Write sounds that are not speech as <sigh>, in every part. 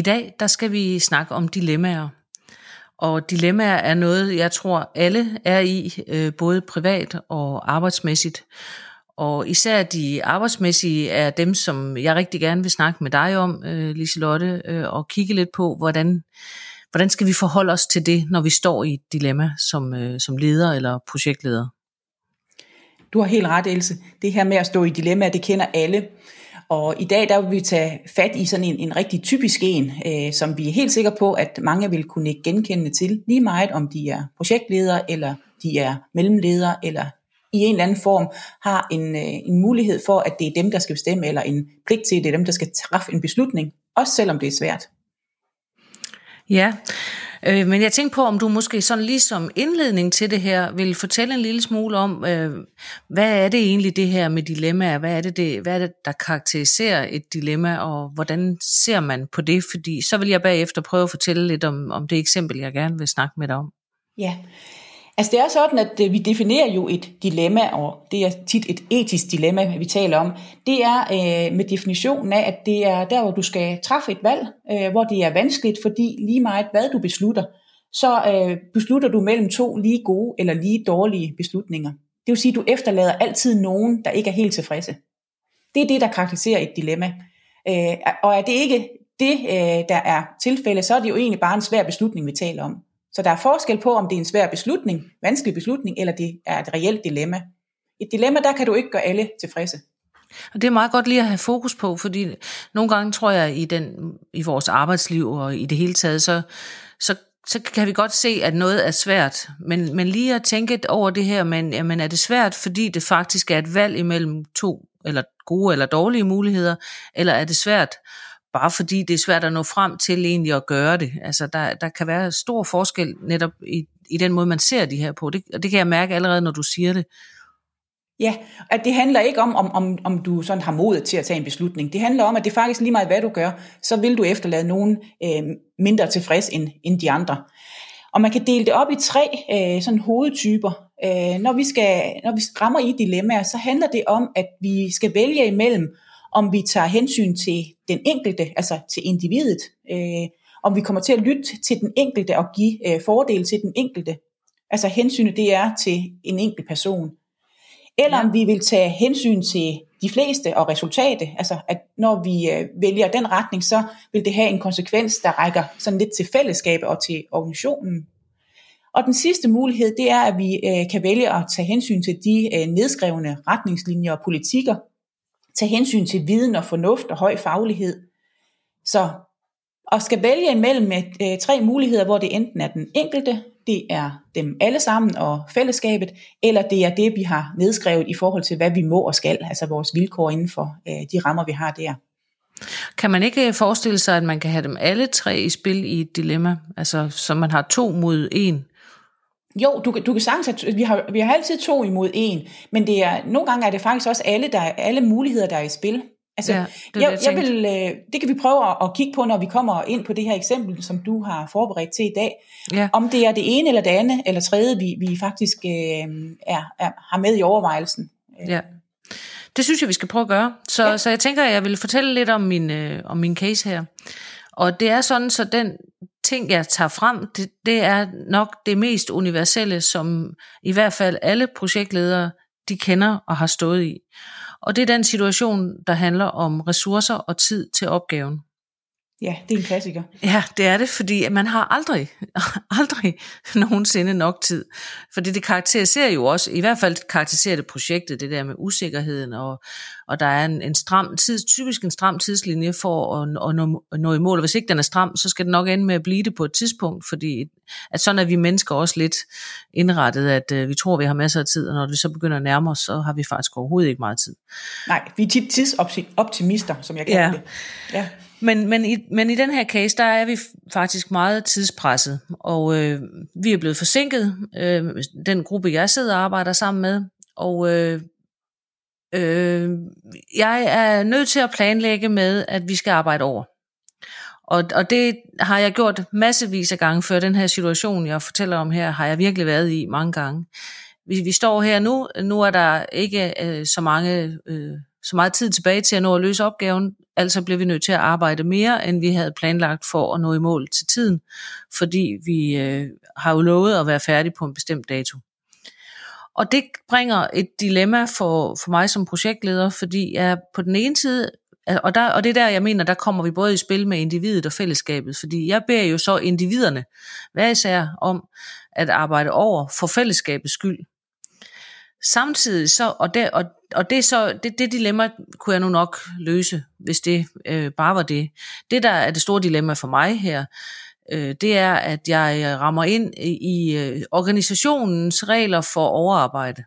I dag der skal vi snakke om dilemmaer. Og dilemmaer er noget, jeg tror alle er i, øh, både privat og arbejdsmæssigt. Og især de arbejdsmæssige er dem, som jeg rigtig gerne vil snakke med dig om, øh, Liselotte, øh, og kigge lidt på, hvordan, hvordan skal vi forholde os til det, når vi står i et dilemma som, som leder eller projektleder. Du har helt ret, Else. Det her med at stå i dilemma, det kender alle. Og i dag der vil vi tage fat i sådan en, en rigtig typisk en, øh, som vi er helt sikre på, at mange vil kunne genkende til, lige meget om de er projektledere, eller de er mellemledere, eller i en eller anden form har en, øh, en mulighed for, at det er dem, der skal bestemme, eller en pligt til, at det er dem, der skal træffe en beslutning, også selvom det er svært. Ja, Øh, men jeg tænkte på, om du måske sådan lige som indledning til det her, vil fortælle en lille smule om, øh, hvad er det egentlig det her med dilemmaer? Hvad er det, det, hvad er det, der karakteriserer et dilemma, og hvordan ser man på det? Fordi så vil jeg bagefter prøve at fortælle lidt om, om det eksempel, jeg gerne vil snakke med dig om. Ja, Altså det er sådan, at øh, vi definerer jo et dilemma, og det er tit et etisk dilemma, vi taler om. Det er øh, med definitionen af, at det er der, hvor du skal træffe et valg, øh, hvor det er vanskeligt, fordi lige meget hvad du beslutter, så øh, beslutter du mellem to lige gode eller lige dårlige beslutninger. Det vil sige, at du efterlader altid nogen, der ikke er helt tilfredse. Det er det, der karakteriserer et dilemma. Øh, og er det ikke det, øh, der er tilfælde, så er det jo egentlig bare en svær beslutning, vi taler om. Så der er forskel på, om det er en svær beslutning, vanskelig beslutning, eller det er et reelt dilemma. Et dilemma, der kan du ikke gøre alle tilfredse. Og det er meget godt lige at have fokus på, fordi nogle gange tror jeg i, den, i vores arbejdsliv og i det hele taget, så, så, så kan vi godt se, at noget er svært. Men, men lige at tænke over det her, men jamen, er det svært, fordi det faktisk er et valg imellem to eller gode eller dårlige muligheder, eller er det svært, bare fordi det er svært at nå frem til egentlig at gøre det. Altså der, der kan være stor forskel netop i, i den måde, man ser de her på. Det, og det kan jeg mærke allerede, når du siger det. Ja, at det handler ikke om, om, om, om du sådan har modet til at tage en beslutning. Det handler om, at det faktisk lige meget, hvad du gør, så vil du efterlade nogen øh, mindre tilfreds end, end de andre. Og man kan dele det op i tre øh, sådan hovedtyper. Øh, når, vi skal, når vi rammer i dilemmaer, så handler det om, at vi skal vælge imellem om vi tager hensyn til den enkelte, altså til individet, øh, om vi kommer til at lytte til den enkelte og give øh, fordele til den enkelte. Altså hensynet det er til en enkelt person. Eller ja. om vi vil tage hensyn til de fleste og resultatet, altså at når vi øh, vælger den retning, så vil det have en konsekvens, der rækker sådan lidt til fællesskabet og til organisationen. Og den sidste mulighed, det er, at vi øh, kan vælge at tage hensyn til de øh, nedskrevne retningslinjer og politikker, tage hensyn til viden og fornuft og høj faglighed. Så og skal vælge imellem med øh, tre muligheder, hvor det enten er den enkelte, det er dem alle sammen og fællesskabet, eller det er det, vi har nedskrevet i forhold til, hvad vi må og skal, altså vores vilkår inden for øh, de rammer, vi har der. Kan man ikke øh, forestille sig, at man kan have dem alle tre i spil i et dilemma? Altså, så man har to mod en? Jo, du, du kan sagtens, at vi har, vi har altid to imod en, men det er, nogle gange er det faktisk også alle, der, alle muligheder, der er i spil. Altså, ja, det, jeg, jeg vil, øh, det kan vi prøve at, at kigge på, når vi kommer ind på det her eksempel, som du har forberedt til i dag. Ja. Om det er det ene eller det andet eller tredje, vi, vi faktisk øh, er, er, har med i overvejelsen. Ja. Det synes jeg, vi skal prøve at gøre. Så, ja. så jeg tænker, at jeg vil fortælle lidt om min, øh, om min case her. Og det er sådan, så den ting, jeg tager frem, det, det er nok det mest universelle, som i hvert fald alle projektledere, de kender og har stået i. Og det er den situation, der handler om ressourcer og tid til opgaven. Ja, det er en klassiker. Ja, det er det, fordi man har aldrig, <laughs> aldrig nogensinde nok tid. Fordi det karakteriserer jo også, i hvert fald karakteriserer det projektet, det der med usikkerheden, og, og der er en, en stram tids, typisk en stram tidslinje for at, at nå, at nå i mål. Og hvis ikke den er stram, så skal den nok ende med at blive det på et tidspunkt, fordi at sådan er vi mennesker også lidt indrettet, at uh, vi tror, vi har masser af tid, og når vi så begynder at nærme os, så har vi faktisk overhovedet ikke meget tid. Nej, vi er tit tidsoptimister, som jeg kalder ja. det. Ja. Men, men, i, men i den her case, der er vi faktisk meget tidspresset, og øh, vi er blevet forsinket, øh, den gruppe, jeg sidder og arbejder sammen med, og øh, øh, jeg er nødt til at planlægge med, at vi skal arbejde over. Og, og det har jeg gjort massevis af gange før. Den her situation, jeg fortæller om her, har jeg virkelig været i mange gange. Vi, vi står her nu. Nu er der ikke øh, så mange øh, så meget tid tilbage til at nå at løse opgaven, altså bliver vi nødt til at arbejde mere, end vi havde planlagt for at nå i mål til tiden, fordi vi øh, har jo lovet at være færdige på en bestemt dato. Og det bringer et dilemma for, for mig som projektleder, fordi jeg på den ene side, øh, og, der, og det er der, jeg mener, der kommer vi både i spil med individet og fællesskabet, fordi jeg beder jo så individerne hver især om at arbejde over for fællesskabets skyld. Samtidig så, og det, og, og det, så, det, det dilemma kunne jeg nu nok løse, hvis det øh, bare var det. Det, der er det store dilemma for mig her, øh, det er, at jeg rammer ind i, øh, organisationens regler for overarbejde.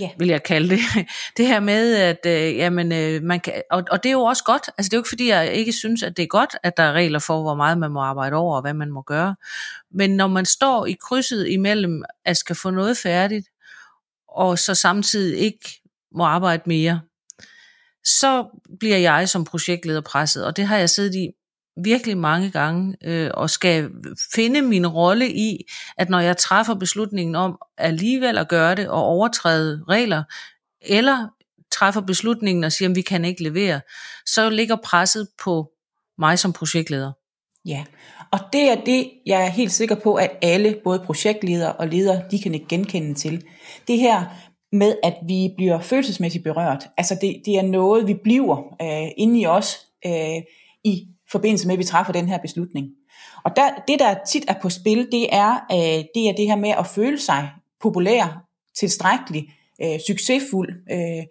Ja. vil jeg kalde det. <laughs> Det her med, at øh, jamen, øh, man kan, og, og det er jo også godt, altså det er jo ikke fordi, jeg ikke synes, at det er godt, at der er regler for, hvor meget man må arbejde over, og hvad man må gøre. Men når man står i krydset imellem, at skal få noget færdigt, og så samtidig ikke må arbejde mere, så bliver jeg som projektleder presset, og det har jeg siddet i virkelig mange gange, øh, og skal finde min rolle i, at når jeg træffer beslutningen om alligevel at gøre det og overtræde regler, eller træffer beslutningen og siger, at vi kan ikke levere, så ligger presset på mig som projektleder. Ja, og det er det, jeg er helt sikker på, at alle, både projektledere og ledere, de kan ikke genkende til. Det her med, at vi bliver følelsesmæssigt berørt, altså det, det er noget, vi bliver øh, inde i os øh, i forbindelse med, at vi træffer den her beslutning. Og der, det, der tit er på spil, det er, øh, det er det her med at føle sig populær, tilstrækkelig, øh, succesfuld. Øh,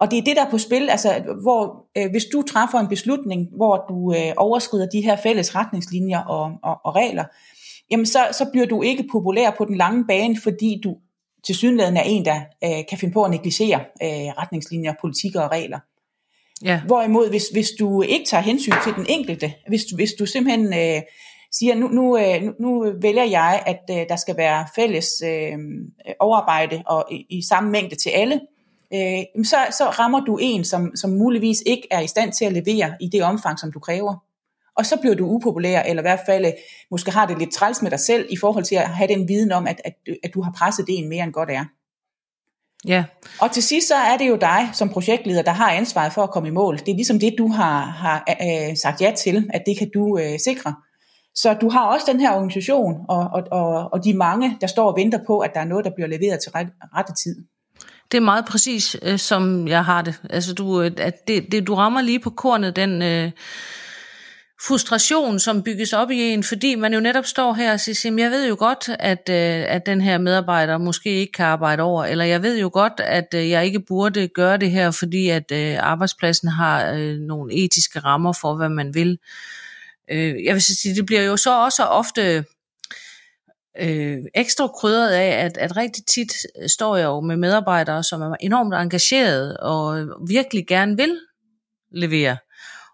og det er det, der er på spil, altså, hvor øh, hvis du træffer en beslutning, hvor du øh, overskrider de her fælles retningslinjer og, og, og regler, jamen så, så bliver du ikke populær på den lange bane, fordi du til synligheden er en, der øh, kan finde på at negligere øh, retningslinjer, politikker og regler. Ja. Hvorimod, hvis, hvis du ikke tager hensyn til den enkelte, hvis, hvis du simpelthen øh, siger, nu, nu, øh, nu, nu vælger jeg, at øh, der skal være fælles øh, overarbejde og i, i samme mængde til alle, øh, så, så rammer du en, som, som muligvis ikke er i stand til at levere i det omfang, som du kræver. Og så bliver du upopulær, eller i hvert fald øh, måske har det lidt træls med dig selv, i forhold til at have den viden om, at, at, at du har presset det en mere end godt er. Ja. Og til sidst så er det jo dig som projektleder, der har ansvaret for at komme i mål. Det er ligesom det, du har, har øh, sagt ja til, at det kan du øh, sikre. Så du har også den her organisation og, og, og, og de mange, der står og venter på, at der er noget, der bliver leveret til ret, rette tid. Det er meget præcis, øh, som jeg har det. Altså, du, øh, at det, det, du rammer lige på kornet, den... Øh frustration, som bygges op i en, fordi man jo netop står her og siger, jeg ved jo godt, at, øh, at den her medarbejder måske ikke kan arbejde over, eller jeg ved jo godt, at øh, jeg ikke burde gøre det her, fordi at øh, arbejdspladsen har nogle etiske rammer for, hvad man vil. Jeg vil sige, det bliver jo så også ofte øh, ekstra krydret af, at, at rigtig tit står jeg jo med medarbejdere, som er enormt engagerede og virkelig gerne vil levere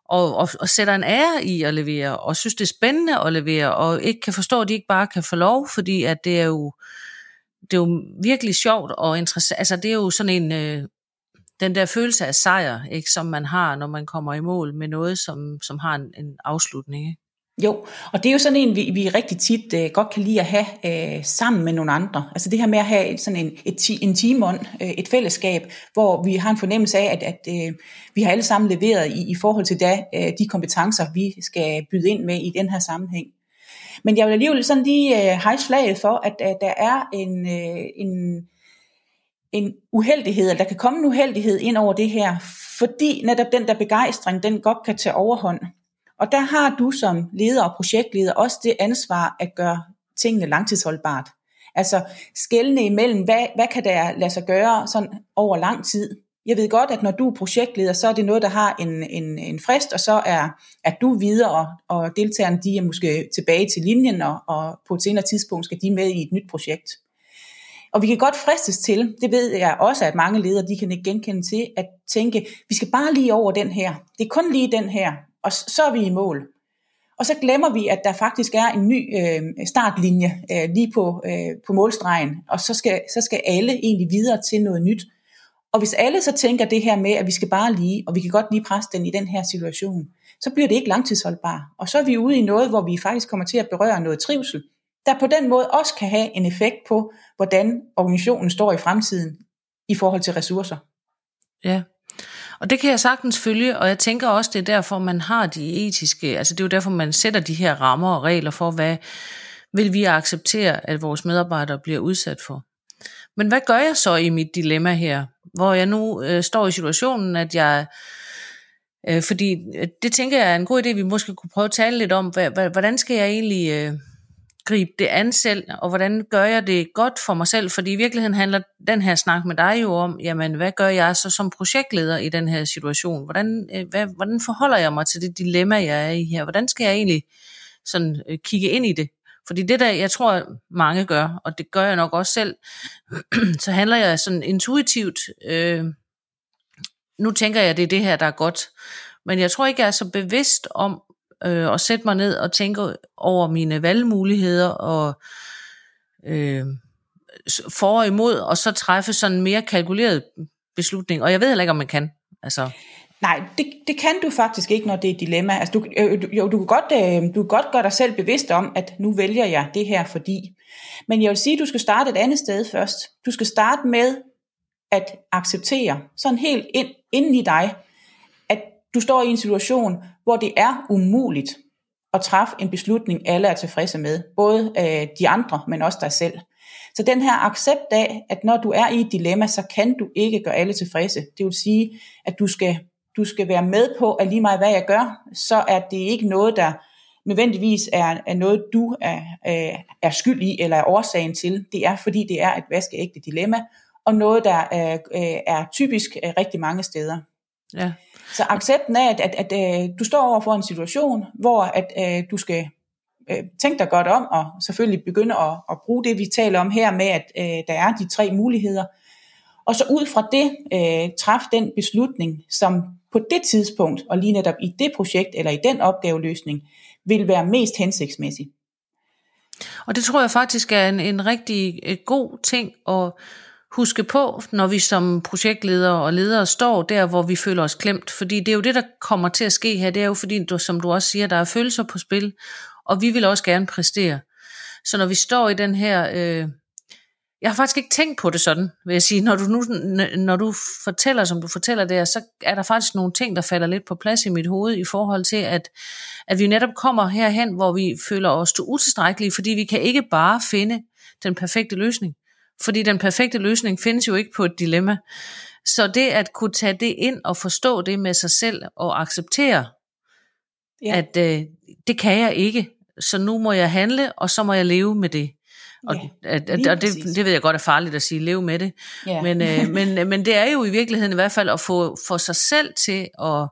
og, og, og sætter en ære i at levere, og synes det er spændende at levere, og ikke kan forstå, at de ikke bare kan få lov, fordi at det er jo, det er jo virkelig sjovt og interessant. Altså det er jo sådan en, øh, den der følelse af sejr, ikke, som man har, når man kommer i mål med noget, som, som har en, en afslutning. Ikke? Jo, og det er jo sådan en, vi, vi rigtig tit øh, godt kan lide at have øh, sammen med nogle andre. Altså det her med at have sådan en, et, en teamånd, øh, et fællesskab, hvor vi har en fornemmelse af, at, at øh, vi har alle sammen leveret i, i forhold til da, øh, de kompetencer, vi skal byde ind med i den her sammenhæng. Men jeg vil alligevel sådan lige øh, hejse flaget for, at at der er en, øh, en, en uheldighed, eller der kan komme en uheldighed ind over det her, fordi netop den der begejstring, den godt kan tage overhånd. Og der har du som leder og projektleder også det ansvar at gøre tingene langtidsholdbart. Altså skældne imellem, hvad, hvad kan der lade sig gøre sådan over lang tid? Jeg ved godt, at når du er projektleder, så er det noget, der har en, en, en frist, og så er, at du videre, og, og deltagerne de er måske tilbage til linjen, og, og på et senere tidspunkt skal de med i et nyt projekt. Og vi kan godt fristes til, det ved jeg også, at mange ledere de kan ikke genkende til, at tænke, vi skal bare lige over den her. Det er kun lige den her og så er vi i mål. Og så glemmer vi, at der faktisk er en ny øh, startlinje øh, lige på, øh, på målstregen, og så skal, så skal alle egentlig videre til noget nyt. Og hvis alle så tænker det her med, at vi skal bare lige, og vi kan godt lige presse den i den her situation, så bliver det ikke langtidsholdbart. Og så er vi ude i noget, hvor vi faktisk kommer til at berøre noget trivsel, der på den måde også kan have en effekt på, hvordan organisationen står i fremtiden i forhold til ressourcer. Ja, og det kan jeg sagtens følge, og jeg tænker også, det er derfor, man har de etiske, altså det er jo derfor, man sætter de her rammer og regler for, hvad vil vi acceptere, at vores medarbejdere bliver udsat for. Men hvad gør jeg så i mit dilemma her, hvor jeg nu øh, står i situationen, at jeg, øh, fordi øh, det tænker jeg er en god idé, vi måske kunne prøve at tale lidt om, hvordan skal jeg egentlig øh, gribe det an selv, og hvordan gør jeg det godt for mig selv? Fordi i virkeligheden handler den her snak med dig jo om, jamen hvad gør jeg så som projektleder i den her situation? Hvordan, øh, hvad, hvordan forholder jeg mig til det dilemma, jeg er i her? Hvordan skal jeg egentlig sådan øh, kigge ind i det? Fordi det der, jeg tror mange gør, og det gør jeg nok også selv, <clears throat> så handler jeg sådan intuitivt, øh, nu tænker jeg, det er det her, der er godt. Men jeg tror ikke, jeg er så bevidst om, øh, og sætte mig ned og tænke over mine valgmuligheder og øh, for og imod, og så træffe sådan en mere kalkuleret beslutning. Og jeg ved heller ikke, om man kan. Altså. Nej, det, det kan du faktisk ikke, når det er et dilemma. Altså, du, øh, jo, du, kan godt, øh, du kan godt gøre dig selv bevidst om, at nu vælger jeg det her fordi. Men jeg vil sige, at du skal starte et andet sted først. Du skal starte med at acceptere, sådan helt ind, inden i dig, du står i en situation, hvor det er umuligt at træffe en beslutning, alle er tilfredse med. Både øh, de andre, men også dig selv. Så den her accept af, at når du er i et dilemma, så kan du ikke gøre alle tilfredse. Det vil sige, at du skal, du skal være med på, at lige meget hvad jeg gør, så er det ikke noget, der nødvendigvis er, er noget, du er, er, er skyld i, eller er årsagen til. Det er, fordi det er et vaskeægte dilemma, og noget, der er, øh, er typisk øh, rigtig mange steder. Ja. Så accepten af, at, at, at, at øh, du står over for en situation, hvor at, at øh, du skal øh, tænke dig godt om, og selvfølgelig begynde at, at bruge det, vi taler om her med, at at der er de tre muligheder. Og så ud fra det, øh, træf den beslutning, som på det tidspunkt, og lige netop i det projekt, eller i den opgaveløsning, vil være mest hensigtsmæssig. Og det tror jeg faktisk er en, en rigtig god ting at huske på, når vi som projektledere og ledere står der, hvor vi føler os klemt. Fordi det er jo det, der kommer til at ske her. Det er jo fordi, du, som du også siger, der er følelser på spil, og vi vil også gerne præstere. Så når vi står i den her... Øh, jeg har faktisk ikke tænkt på det sådan, vil jeg sige. Når du, nu, når du fortæller, som du fortæller det, så er der faktisk nogle ting, der falder lidt på plads i mit hoved i forhold til, at, at vi netop kommer herhen, hvor vi føler os utilstrækkelige, fordi vi kan ikke bare finde den perfekte løsning. Fordi den perfekte løsning findes jo ikke på et dilemma. Så det at kunne tage det ind og forstå det med sig selv og acceptere, ja. at øh, det kan jeg ikke, så nu må jeg handle, og så må jeg leve med det. Og, ja, at, at, og det, det ved jeg godt er farligt at sige, leve med det. Ja. Men, øh, <laughs> men, men det er jo i virkeligheden i hvert fald at få for sig selv til at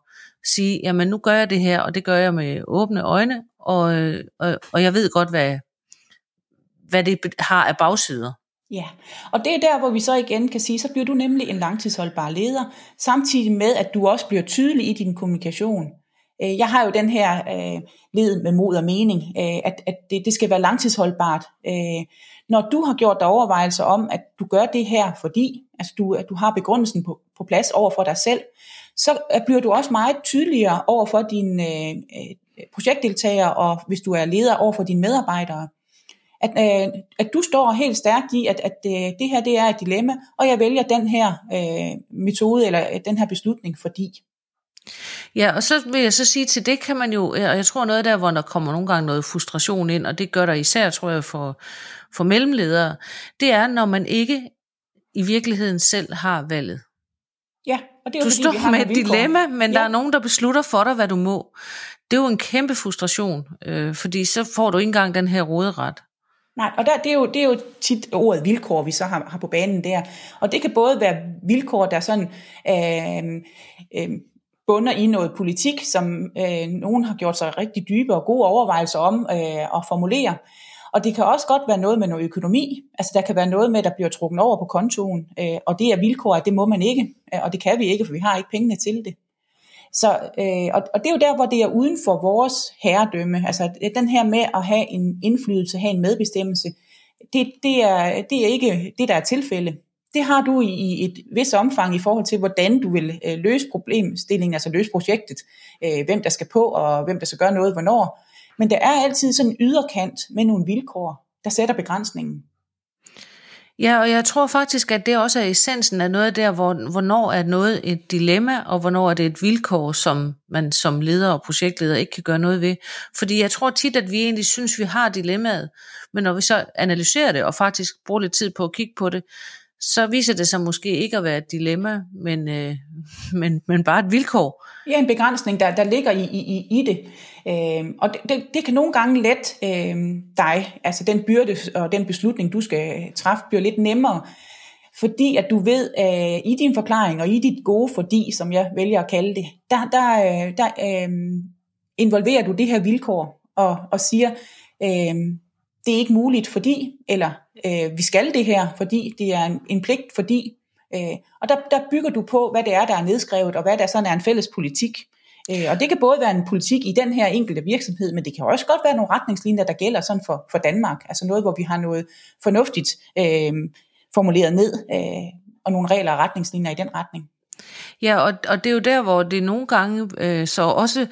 sige, jamen nu gør jeg det her, og det gør jeg med åbne øjne, og, øh, og, og jeg ved godt, hvad, hvad det har af bagsider. Ja, og det er der, hvor vi så igen kan sige, så bliver du nemlig en langtidsholdbar leder, samtidig med, at du også bliver tydelig i din kommunikation. Øh, jeg har jo den her øh, led med mod og mening, øh, at, at det, det skal være langtidsholdbart. Øh, når du har gjort dig overvejelser om, at du gør det her, fordi altså du, at du har begrundelsen på, på plads over for dig selv, så øh, bliver du også meget tydeligere over for dine øh, øh, projektdeltagere, og hvis du er leder over for dine medarbejdere at, øh, at du står helt stærkt i, at, at øh, det her det er et dilemma, og jeg vælger den her øh, metode eller øh, den her beslutning, fordi. Ja, og så vil jeg så sige til det kan man jo, og jeg tror noget der, hvor der kommer nogle gange noget frustration ind, og det gør der især, tror jeg, for, for mellemledere, det er, når man ikke i virkeligheden selv har valget. Ja, og det er jo du fordi, står med et dilemma, men ja. der er nogen, der beslutter for dig, hvad du må. Det er jo en kæmpe frustration, øh, fordi så får du ikke engang den her råderet. Nej, og der, det, er jo, det er jo tit ordet vilkår, vi så har, har på banen der. Og det kan både være vilkår, der sådan øh, øh, bunder i noget politik, som øh, nogen har gjort sig rigtig dybe og gode overvejelser om øh, at formulere. Og det kan også godt være noget med noget økonomi. Altså der kan være noget med, der bliver trukket over på kontoen, øh, og det er vilkår, at det må man ikke, øh, og det kan vi ikke, for vi har ikke pengene til det. Så, øh, og, og det er jo der, hvor det er uden for vores herredømme. Altså den her med at have en indflydelse, have en medbestemmelse, det, det, er, det er ikke det, der er tilfælde. Det har du i, i et vis omfang i forhold til, hvordan du vil øh, løse problemstillingen, altså løse projektet, øh, hvem der skal på, og hvem der skal gøre noget, hvornår. Men der er altid sådan en yderkant med nogle vilkår, der sætter begrænsningen. Ja, og jeg tror faktisk, at det også er essensen af noget der, hvor, hvornår er noget et dilemma, og hvornår er det et vilkår, som man som leder og projektleder ikke kan gøre noget ved. Fordi jeg tror tit, at vi egentlig synes, vi har dilemmaet, men når vi så analyserer det og faktisk bruger lidt tid på at kigge på det, så viser det sig måske ikke at være et dilemma, men, øh, <laughs> men, men bare et vilkår. Ja, en begrænsning, der, der ligger i, i, i det. Øh, og det, det, det kan nogle gange let øh, dig, altså den byrde og den beslutning, du skal træffe, bliver lidt nemmere, fordi at du ved, øh, i din forklaring og i dit gode fordi, som jeg vælger at kalde det, der, der, øh, der øh, involverer du det her vilkår og, og siger, øh, det er ikke muligt fordi, eller øh, vi skal det her, fordi det er en, en pligt, fordi. Øh, og der, der bygger du på, hvad det er, der er nedskrevet, og hvad der sådan er en fælles politik. Øh, og det kan både være en politik i den her enkelte virksomhed, men det kan også godt være nogle retningslinjer, der gælder sådan for, for Danmark. Altså noget, hvor vi har noget fornuftigt øh, formuleret ned, øh, og nogle regler og retningslinjer i den retning. Ja, og, og det er jo der, hvor det nogle gange øh, så også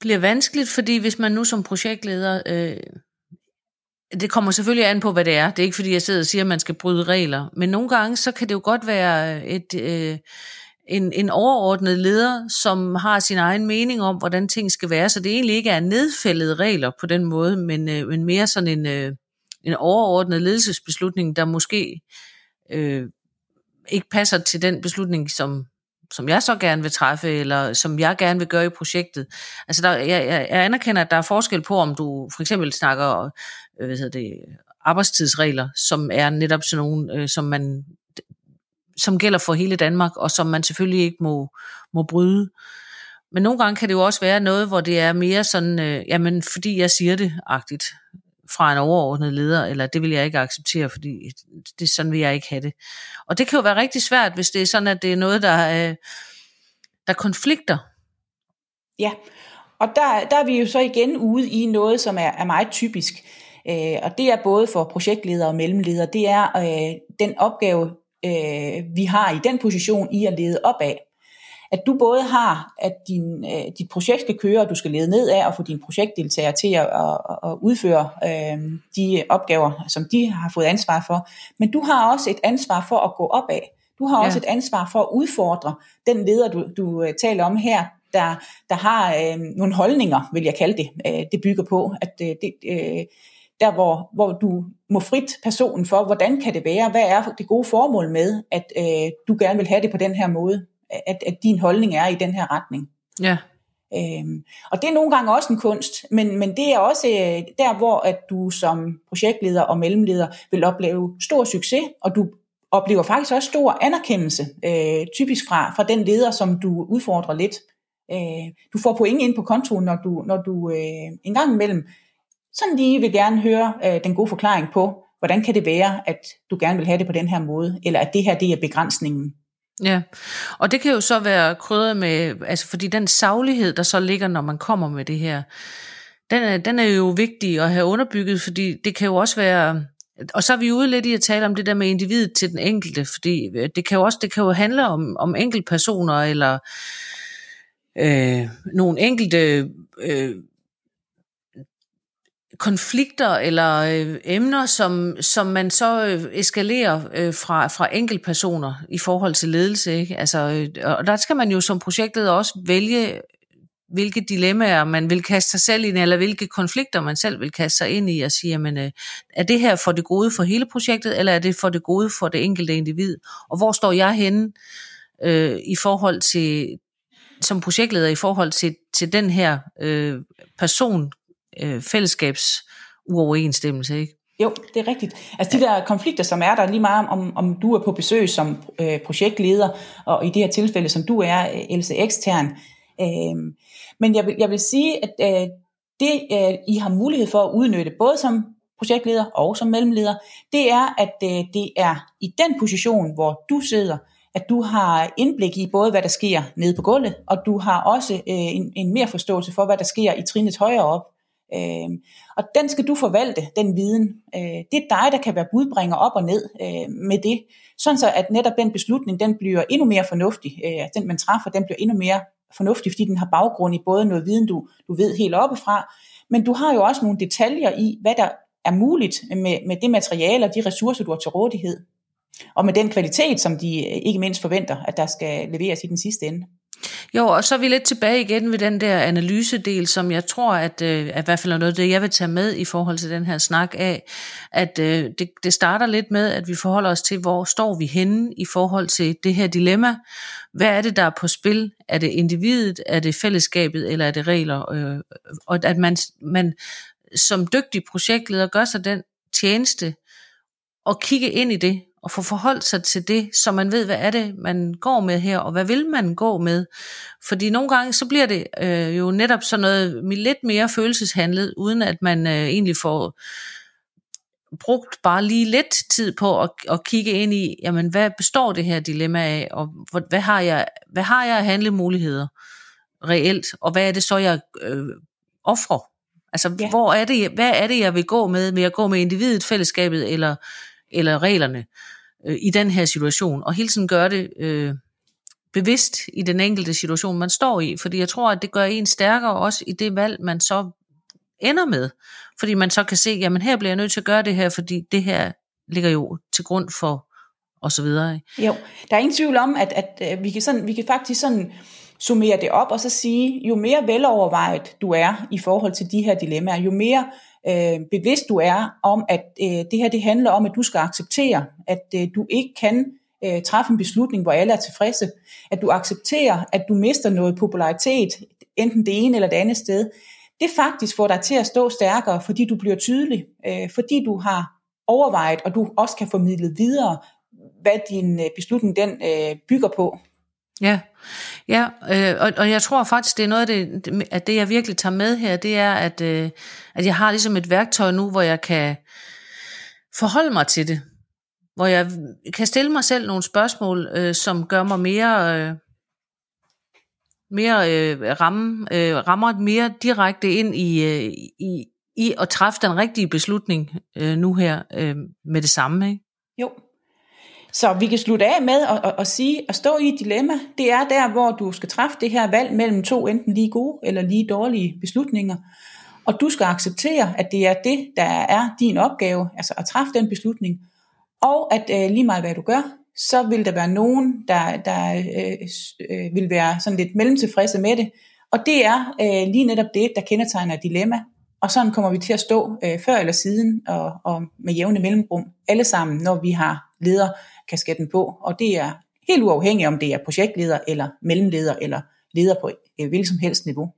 bliver vanskeligt, fordi hvis man nu som projektleder øh, det kommer selvfølgelig an på, hvad det er. Det er ikke, fordi jeg sidder og siger, at man skal bryde regler. Men nogle gange, så kan det jo godt være et, øh, en, en overordnet leder, som har sin egen mening om, hvordan ting skal være. Så det egentlig ikke er nedfældede regler på den måde, men, øh, men mere sådan en, øh, en overordnet ledelsesbeslutning, der måske øh, ikke passer til den beslutning, som, som jeg så gerne vil træffe, eller som jeg gerne vil gøre i projektet. Altså der, jeg, jeg anerkender, at der er forskel på, om du for eksempel snakker øh, hvad hedder det, arbejdstidsregler, som er netop sådan nogle, øh, som man som gælder for hele Danmark, og som man selvfølgelig ikke må, må bryde. Men nogle gange kan det jo også være noget, hvor det er mere sådan, øh, jamen fordi jeg siger det, agtigt fra en overordnet leder, eller det vil jeg ikke acceptere, fordi det sådan vil jeg ikke have det. Og det kan jo være rigtig svært, hvis det er sådan, at det er noget, der, øh, der konflikter. Ja, og der, der er vi jo så igen ude i noget, som er, er meget typisk. Øh, og det er både for projektledere og mellemledere, det er øh, den opgave, øh, vi har i den position i at lede opad. At du både har, at din, øh, dit projekt skal køre, og du skal lede ned af og få dine projektdeltagere til at, at, at udføre øh, de opgaver, som de har fået ansvar for. Men du har også et ansvar for at gå opad. Du har ja. også et ansvar for at udfordre den leder, du, du øh, taler om her, der, der har øh, nogle holdninger, vil jeg kalde det. Øh, det bygger på, at øh, det, øh, der hvor, hvor du må frit personen for, hvordan kan det være, hvad er det gode formål med, at øh, du gerne vil have det på den her måde, at, at din holdning er i den her retning. Ja. Øhm, og det er nogle gange også en kunst, men, men det er også øh, der, hvor at du som projektleder og mellemleder vil opleve stor succes, og du oplever faktisk også stor anerkendelse, øh, typisk fra, fra den leder, som du udfordrer lidt. Øh, du får point ind på kontoen, når du, når du øh, en gang imellem sådan lige vil gerne høre øh, den gode forklaring på, hvordan kan det være, at du gerne vil have det på den her måde, eller at det her det er begrænsningen. Ja, og det kan jo så være krydret med, altså fordi den saglighed, der så ligger, når man kommer med det her, den er, den er jo vigtig at have underbygget, fordi det kan jo også være, og så er vi ude lidt i at tale om det der med individet til den enkelte, fordi øh, det kan jo også det kan jo handle om, om enkeltpersoner, eller øh, nogle enkelte øh, konflikter eller øh, emner, som, som man så øh, eskalerer øh, fra, fra enkeltpersoner i forhold til ledelse. Ikke? Altså, øh, og der skal man jo som projektleder også vælge, hvilke dilemmaer man vil kaste sig selv ind i, eller hvilke konflikter man selv vil kaste sig ind i, og sige, jamen, øh, er det her for det gode for hele projektet, eller er det for det gode for det enkelte individ? Og hvor står jeg henne øh, i forhold til, som projektleder i forhold til, til den her øh, person, øh, fællesskabsuoverensstemmelse, ikke? Jo, det er rigtigt. Altså de der konflikter, som er der lige meget om, om du er på besøg som øh, projektleder, og i det her tilfælde, som du er, øh, Else ekstern. Øh, men jeg vil, jeg vil sige, at øh, det øh, I har mulighed for at udnytte, både som projektleder og som mellemleder, det er, at øh, det er i den position, hvor du sidder, at du har indblik i både, hvad der sker nede på gulvet, og du har også øh, en, en mere forståelse for, hvad der sker i trinet højere op. Øh, og den skal du forvalte, den viden. Øh, det er dig, der kan være budbringer op og ned øh, med det, sådan så at netop den beslutning, den bliver endnu mere fornuftig. Øh, den man træffer, den bliver endnu mere fornuftig, fordi den har baggrund i både noget viden, du, du ved helt oppefra, men du har jo også nogle detaljer i, hvad der er muligt med, med det materiale og de ressourcer, du har til rådighed. Og med den kvalitet, som de øh, ikke mindst forventer, at der skal leveres i den sidste ende. Jo, og så er vi lidt tilbage igen ved den der analysedel, som jeg tror, at, øh, at i hvert fald er noget af det, jeg vil tage med i forhold til den her snak af, at øh, det, det starter lidt med, at vi forholder os til, hvor står vi henne i forhold til det her dilemma. Hvad er det, der er på spil? Er det individet, er det fællesskabet, eller er det regler? Øh, og at man, man som dygtig projektleder gør sig den tjeneste og kigge ind i det, og få forholdt sig til det, så man ved, hvad er det, man går med her, og hvad vil man gå med. Fordi nogle gange, så bliver det øh, jo netop sådan noget lidt mere følelseshandlet, uden at man øh, egentlig får brugt bare lige lidt tid på at, at kigge ind i, jamen hvad består det her dilemma af, og hvad har jeg, hvad har jeg af handlemuligheder reelt, og hvad er det så, jeg øh, offrer? Altså, ja. hvor er det, hvad er det, jeg vil gå med? Vil jeg gå med individet, fællesskabet eller, eller reglerne? øh, i den her situation, og hele tiden gøre det øh, bevidst i den enkelte situation, man står i, fordi jeg tror, at det gør en stærkere også i det valg, man så ender med, fordi man så kan se, jamen her bliver jeg nødt til at gøre det her, fordi det her ligger jo til grund for, og så videre. Jo, der er ingen tvivl om, at, at, at vi, kan sådan, vi kan faktisk sådan summere det op og så sige, jo mere velovervejet du er i forhold til de her dilemmaer, jo mere øh, bevidst du er om, at øh, det her det handler om, at du skal acceptere, at øh, du ikke kan øh, træffe en beslutning, hvor alle er tilfredse, at du accepterer, at du mister noget popularitet, enten det ene eller det andet sted, det faktisk får dig til at stå stærkere, fordi du bliver tydelig, øh, fordi du har overvejet, og du også kan formidle videre, hvad din øh, beslutning den øh, bygger på. Ja, ja øh, og, og jeg tror faktisk, det er noget af det, at det, jeg virkelig tager med her, det er, at, øh, at jeg har ligesom et værktøj nu, hvor jeg kan forholde mig til det. Hvor jeg kan stille mig selv nogle spørgsmål, øh, som gør mig mere... Øh, mere øh, ramme, øh, rammer mere direkte ind i, øh, i, i at træffe den rigtige beslutning øh, nu her øh, med det samme. Ikke? Jo, så vi kan slutte af med at, at, at sige, at stå i et dilemma, det er der, hvor du skal træffe det her valg mellem to enten lige gode eller lige dårlige beslutninger. Og du skal acceptere, at det er det, der er din opgave, altså at træffe den beslutning. Og at øh, lige meget hvad du gør, så vil der være nogen, der, der øh, øh, vil være sådan lidt mellemtilfredse med det. Og det er øh, lige netop det, der kendetegner et dilemma. Og sådan kommer vi til at stå øh, før eller siden og, og med jævne mellemrum, alle sammen, når vi har leder kasketten på, og det er helt uafhængigt, om det er projektleder eller mellemleder eller leder på et hvilket som helst niveau.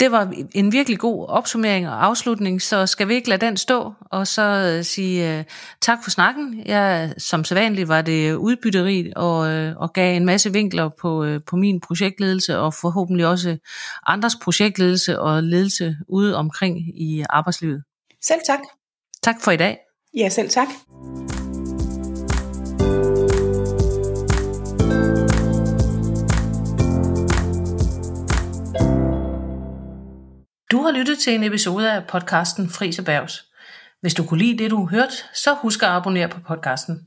Det var en virkelig god opsummering og afslutning, så skal vi ikke lade den stå, og så øh, sige uh, tak for snakken. Jeg, som sædvanligt var det udbytterigt og, uh, og gav en masse vinkler på, uh, på min projektledelse, og forhåbentlig også andres projektledelse og ledelse ude omkring i arbejdslivet. Selv tak. Tak for i dag. Ja, selv tak. Du har lyttet til en episode af podcasten Fris Erhvervs. Hvis du kunne lide det, du hørte, så husk at abonnere på podcasten.